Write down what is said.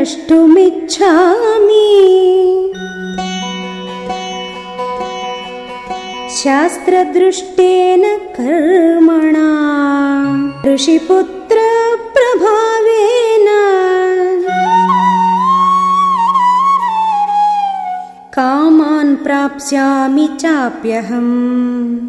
द्रष्टुमिच्छामि। शास्त्रदृष्टेन कर्मणा ऋषिपुत्रप्रभावेन कामान् प्राप्स्यामि चाप्यहम्।